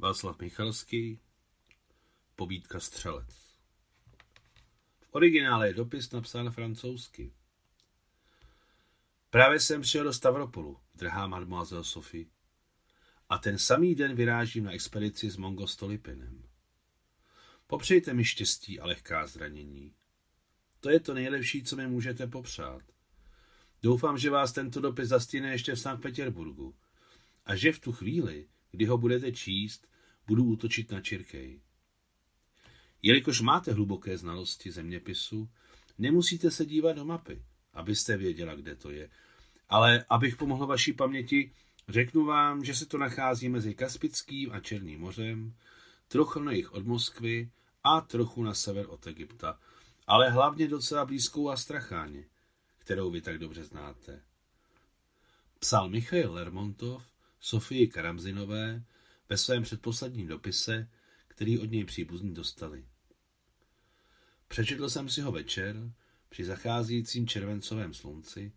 Václav Michalský, Pobídka střelec. V originále je dopis napsán francouzsky. Právě jsem přijel do Stavropolu, drahá mademoiselle Sophie, a ten samý den vyrážím na expedici s Mongo Stolipinem. Popřejte mi štěstí a lehká zranění. To je to nejlepší, co mi můžete popřát. Doufám, že vás tento dopis zastíne ještě v Sankt Petersburgu a že v tu chvíli, kdy ho budete číst, budu útočit na Čirkej. Jelikož máte hluboké znalosti zeměpisu, nemusíte se dívat do mapy, abyste věděla, kde to je. Ale abych pomohl vaší paměti, řeknu vám, že se to nachází mezi Kaspickým a Černým mořem, trochu na jich od Moskvy a trochu na sever od Egypta, ale hlavně docela blízkou Astracháně, kterou vy tak dobře znáte. Psal Michail Lermontov Sofii Karamzinové ve svém předposledním dopise, který od něj příbuzní dostali. Přečetl jsem si ho večer, při zacházejícím červencovém slunci,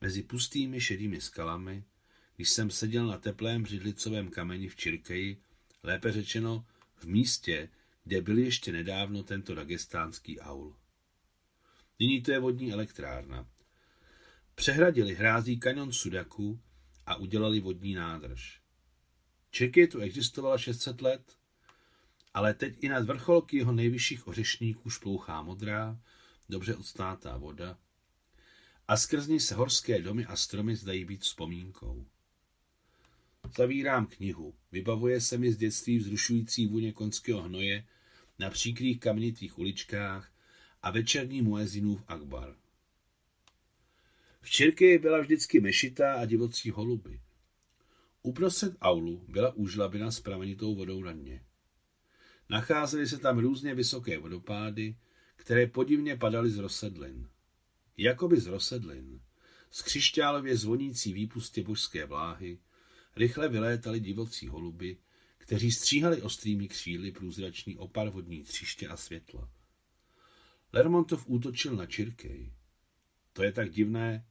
mezi pustými šedými skalami, když jsem seděl na teplém břidlicovém kameni v Čirkeji, lépe řečeno v místě, kde byl ještě nedávno tento dagestánský aul. Nyní to je vodní elektrárna. Přehradili hrází kanion Sudaku a udělali vodní nádrž. Čeky tu existovala 600 let, ale teď i nad vrcholky jeho nejvyšších ořešníků šplouchá modrá, dobře odstátá voda a skrz ní se horské domy a stromy zdají být vzpomínkou. Zavírám knihu. Vybavuje se mi z dětství vzrušující vůně konského hnoje na příkrých kamenitých uličkách a večerní muezinův akbar. V Čirky byla vždycky mešita a divocí holuby. Uprostřed aulu byla úžlabina s pramenitou vodou na dně. Nacházely se tam různě vysoké vodopády, které podivně padaly z rozsedlin. Jakoby z rozsedlin, z křišťálově zvonící výpustě božské vláhy, rychle vylétaly divocí holuby, kteří stříhali ostrými kříly průzračný opar vodní třiště a světla. Lermontov útočil na Čirkej. To je tak divné.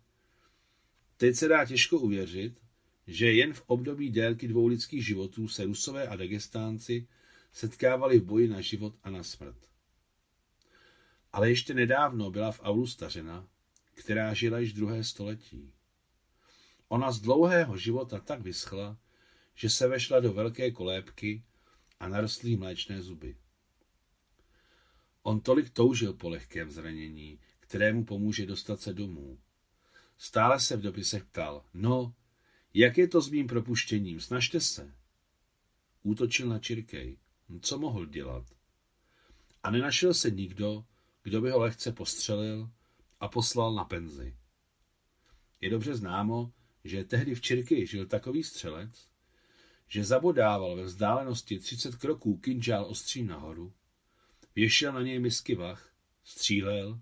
Teď se dá těžko uvěřit, že jen v období délky dvou lidských životů se Rusové a Dagestánci setkávali v boji na život a na smrt. Ale ještě nedávno byla v aulu stařena, která žila již druhé století. Ona z dlouhého života tak vyschla, že se vešla do velké kolébky a narostly mléčné zuby. On tolik toužil po lehkém zranění, kterému pomůže dostat se domů. Stále se v dopisech ptal, no, jak je to s mým propuštěním, snažte se. Útočil na Čirkej. Co mohl dělat? A nenašel se nikdo, kdo by ho lehce postřelil a poslal na penzi. Je dobře známo, že tehdy v Čirky žil takový střelec, že zabodával ve vzdálenosti 30 kroků kinžál ostřím nahoru, věšel na něj misky vach, střílel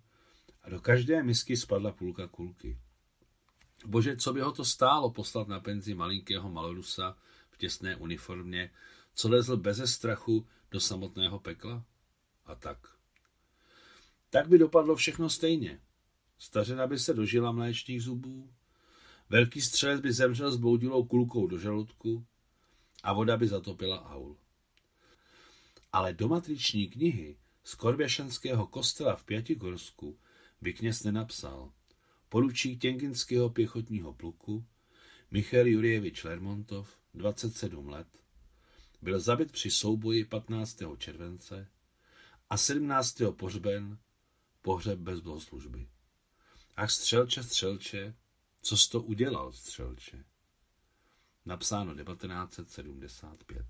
a do každé misky spadla půlka kulky. Bože, co by ho to stálo poslat na penzi malinkého malorusa v těsné uniformě, co lezl beze strachu do samotného pekla? A tak. Tak by dopadlo všechno stejně. Stařena by se dožila mléčných zubů, velký střelec by zemřel s boudilou kulkou do žaludku a voda by zatopila aul. Ale do matriční knihy z Korběšanského kostela v Pětigorsku by kněz nenapsal. Poručík Těnginského pěchotního pluku Michal Jurjevič Lermontov, 27 let, byl zabit při souboji 15. července a 17. pohřben pohřeb bez bohoslužby. Ach střelče, střelče, co jsi to udělal, střelče? Napsáno 1975.